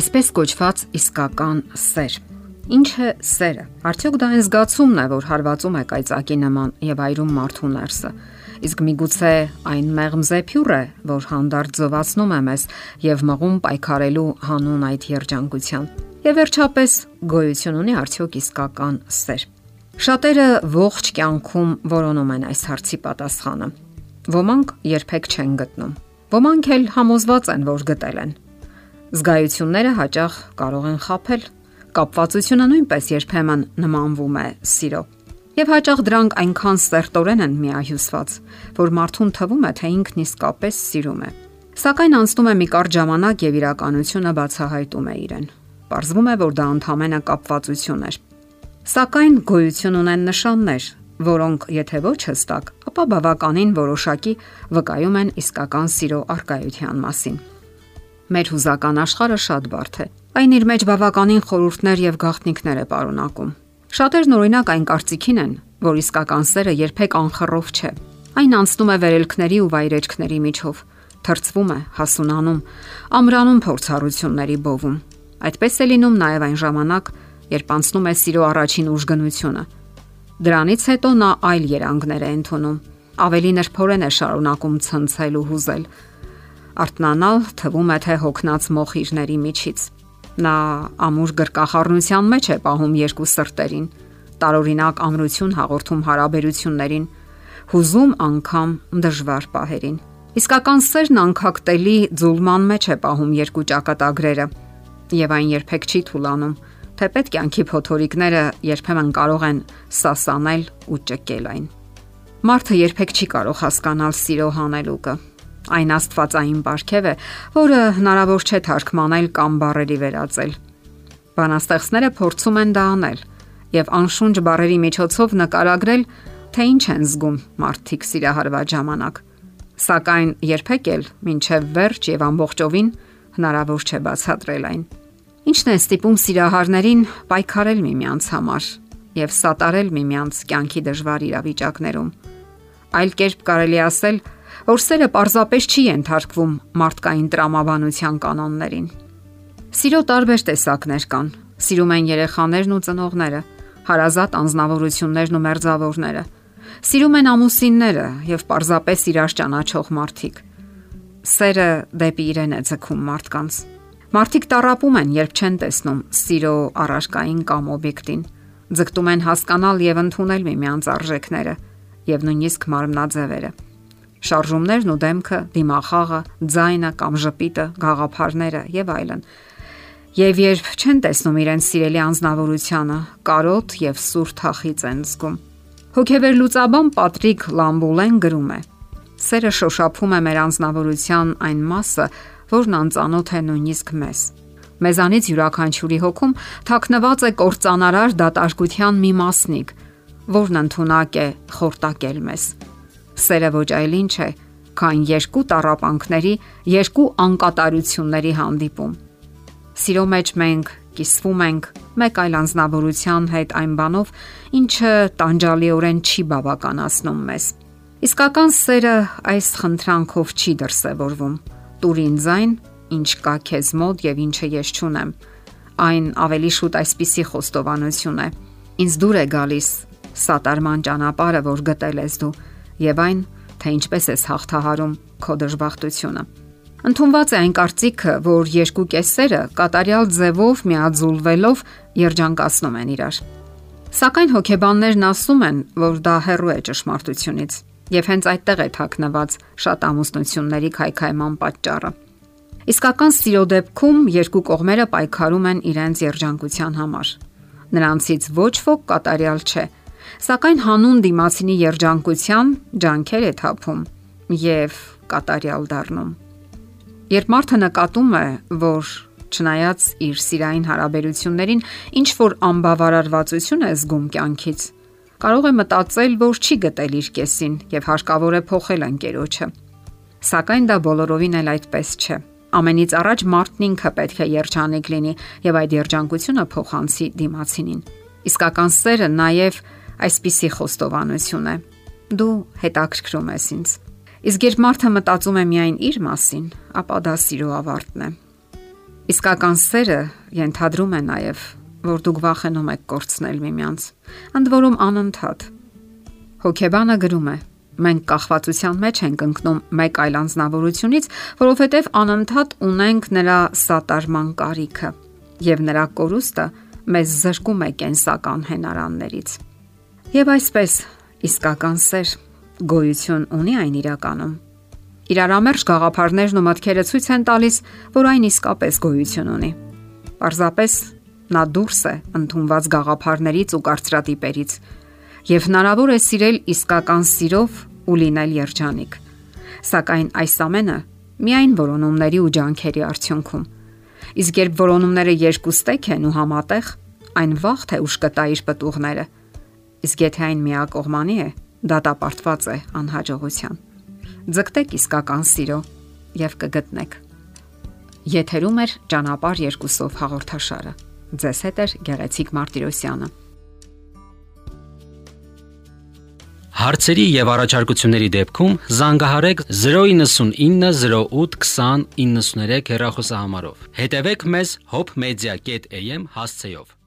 Այսպես կոչված իսկական սեր։ Ինչ է սերը։ Արդյոք դա այն զգացումն է, որ հարվածում է կայծակի նման եւ այրում մարդու ներսը։ Իսկ միգուցե այն մեղմ զեփյուռ է, որ հանդարտ զովացնում է մեզ եւ մղում պայքարելու հանուն այդ երջանկության։ Եվ վերջապես գոյություն ունի արդյոք իսկական սեր։ Շատերը ողջ կյանքում որոնում են այս հարցի պատասխանը։ Ոմանք երբեք չեն գտնում։ Ոմանք էլ համոզված են, որ գտել են։ Զգայությունները հաճախ կարող են խაფել։ Կապվածությունը նույնպես երբեմն նմանվում է սիրո։ Եվ հաճախ դրանք այնքան սերտորեն են միահյուսված, որ մարդուն թվում է, թե ինքն իսկապես սիրում է։ Սակայն անցնում է մի կարճ ժամանակ եւ իրականությունը բացահայտում է իրեն։ Պարզվում է, որ դա ընդհանրապես կապվածություն էր։ Սակայն գոյություն ունեն նշաններ, որոնք եթե ոչ հստակ, ապա բավականին որոշակի վկայում են իսկական սիրո արկայության մասին։ Մեր հուզական աշխարհը շատ բարդ է։ Այն իր մեջ բավականին խորհուրդներ եւ գաղտնիքներ է պարունակում։ Շատերն օրինակ այն կարծիքին են, որ իսկական սերը երբեք անխռով չէ։ Այն անցնում է վերելքների ու վայրեջքների միջով, թրծվում է, հասունանում, ամրանում փորձառությունների բովում։ Այդպես է լինում նաև այն ժամանակ, երբ անցնում է սիրո առաջին ուժգնությունը։ Դրանից հետո նա այլ երանգներ է ընդունում։ Ավելի նրբորեն է շարունակում ցնցել ու հուզել, Արտնանալ թվում է թե հոգնած մոխիրների միջից։ Նա ամուր գրկախառնության մեջ է պահում երկու սրտերին, տարօրինակ ամրություն հաղորդում հարաբերություններին, հուզում անգամ դժվար պահերին։ Իսկական սերն անկակտելի ձուլման մեջ է պահում երկու ճակատագրերը, եւ այն երբեք չի թուլանում, թեպետ կյանքի փոթորիկները երբեմն կարող են սասանել ու ճկել այն։ Մարդը երբեք չի կարող հասկանալ սիրո հանելուկը, Այն աստվածային ապարքև է, որը հնարավոր չէ թարգմանել կամ բառերի վերածել։ Բանաստեղծները փորձում են դա անել եւ անշունչ բառերի միջոցով նկարագրել, թե ինչ են զգում մարդիկ սիրահարված ժամանակ։ Սակայն երբեք էլ ինչև վերջ եւ ամբողջովին հնարավոր չէ բացատրել այն։ Ինչն է ստիպում սիրահարներին պայքարել միմյանց համար եւ սատարել միմյանց կյանքի դժվար իրավիճակներում։ Այլ կերպ կարելի ասել, որ սերը պարզապես չի ենթարկվում մարդկային տրամաբանության կանոններին։ Սիրո տարբեր տեսակներ կան։ Սիրում են երեխաներն ու ծնողները, հարազատ անznավորություններն ու մերձավորները։ Սիրում են ամուսինները եւ պարզապես իրար ճանաչող մարդիկ։ Սերը դեպի իրեն է ձգում մարդկանց։ Մարդիկ տարապում են, երբ չեն տեսնում սիրո առարկային կամ օբյեկտին։ Ձգտում են հասկանալ եւ ընդունել միմյանց արժեքները եւ նույնիսկ մարմնաձևերը շարժումներն ու դեմքը, դիմախաղը, ձայնը կամ ժպիտը, գաղափարները եւ այլն։ Եվ երբ չեն տեսնում իրենց սիրելի անznավորությունը, կարոտ եւ սուր թախից են զգում։ Հոգեվեր լուծաբան Պատրիկ Լամբուլեն գրում է. Սերը շոշափում է մեր անznավորության այն մասը, որն անծանոթ է նույնիսկ մեզ։ Մեզանից յուրաքանչյուրի հոգում թաքնված է կործանարար դատարկության մի մասնիկ, որն ընդունակ է խորտակել մեզ Սերը ոչ այլ ինչ է, քան երկու տարապանքների, երկու անկատարությունների հանդիպում։ Սիրո մեջ մենք կիսվում ենք մեկ այլ անznավորության հետ այն բանով, ինչը տանջալիորեն չի բավականացնում մեզ։ Իսկական սերը այս խնդրանքով չի դրսևորվում։ Տուրին ձայն, ինչ կա քեզ մոտ եւ ինչը ես ճունեմ։ Այն ավելի շուտ այսպիսի խոստովանություն է։ Ինձ դուր է գալիս սատարման ճանապարհը, որ գտել ես դու եւ այն, թե ինչպես ես հաղթահարում քո դժբախտությունը։ Ընթոնված է այն կարծիքը, որ երկու կեսերը կատարյալ ձևով միաձուլվելով երջանկացնում են իրար։ Սակայն հոգեբաններն ասում են, որ դա հեռու է ճշմարտությունից, եւ հենց այդտեղ է թաքնված շատ ամուսնությունների քայքայման պատճառը։ Իսկական սիրո դեպքում երկու կողմերը պայքարում են իրենց երջանկության համար։ Նրանցից ոչ ոք կատարյալ չէ, Սակայն հանուն դիմացինի երջանկության ջանքեր է թափում եւ կատարյալ դառնում։ Երբ մարդը նկատում է, որ չնայած իր սիրային հարաբերություններին ինչ որ անբավարարվածություն է զգում կյանքից, կարող է մտածել, որ չի գտել իր կեսին եւ հարկավոր է փոխել ընկերոջը։ Սակայն դա բոլորովին էլ այդպես չէ։ Ամենից առաջ մարդն ինքը պետք է երջանիկ լինի եւ այդ երջանկությունը փոխանցի դիմացինին։ Իսկական սերը նաեւ այսպիսի խոստովանություն է. Դու հետաքրքրում ես ինձ։ Իսկ երբ մարդը մտածում է միայն իր մասին, ապա դա սիրո ավարտն է։ Իսկական սերը ենթադրում է նաև, որ դուք վախենում եք կորցնել միմյանց, ընդ որում անընդհատ։ Հոգեբանը գրում է. մենք կախվածության մեջ ենք ընկնում մեկ այլ անznավորությունից, որովհետև անընդհատ ունենք նրա սատարման կարիքը, եւ նրա կորուստը մեզ զրկում է կենսական հենարաններից։ Եվ այսպես, իսկական սեր գոյություն ունի այն իրականում։ Իրարամերժ գաղափարներն ու մտքերը ցույց են տալիս, որ այն իսկապես գոյություն ունի։ Պարզապես նա դուրս է ընդունված գաղափարներից ու կարծրատիպերից եւ հնարավոր է սիրել իսկական սիրով ու լինել երջանիկ։ Սակայն այս ամենը միայն որոնումների ու ջանքերի արդյունքում։ Իսկ երբ որոնումները երկուստեք են ու համատեղ, այն վաղ թե ուշ կտա իր պատուղները։ Իսկ եթե այն միակողմանի է, դատապարտված է անհաջողության։ Ձգտեք իսկական սիրո եւ կգտնեք։ Եթերում է ճանապար երկուսով հաղորդաշարը։ Ձեզ հետ է Գեղեցիկ Մարտիրոսյանը։ Հարցերի եւ առաջարկությունների դեպքում զանգահարեք 099 08 20 93 հեռախոսահամարով։ Հետևեք մեզ hopmedia.am հասցեով։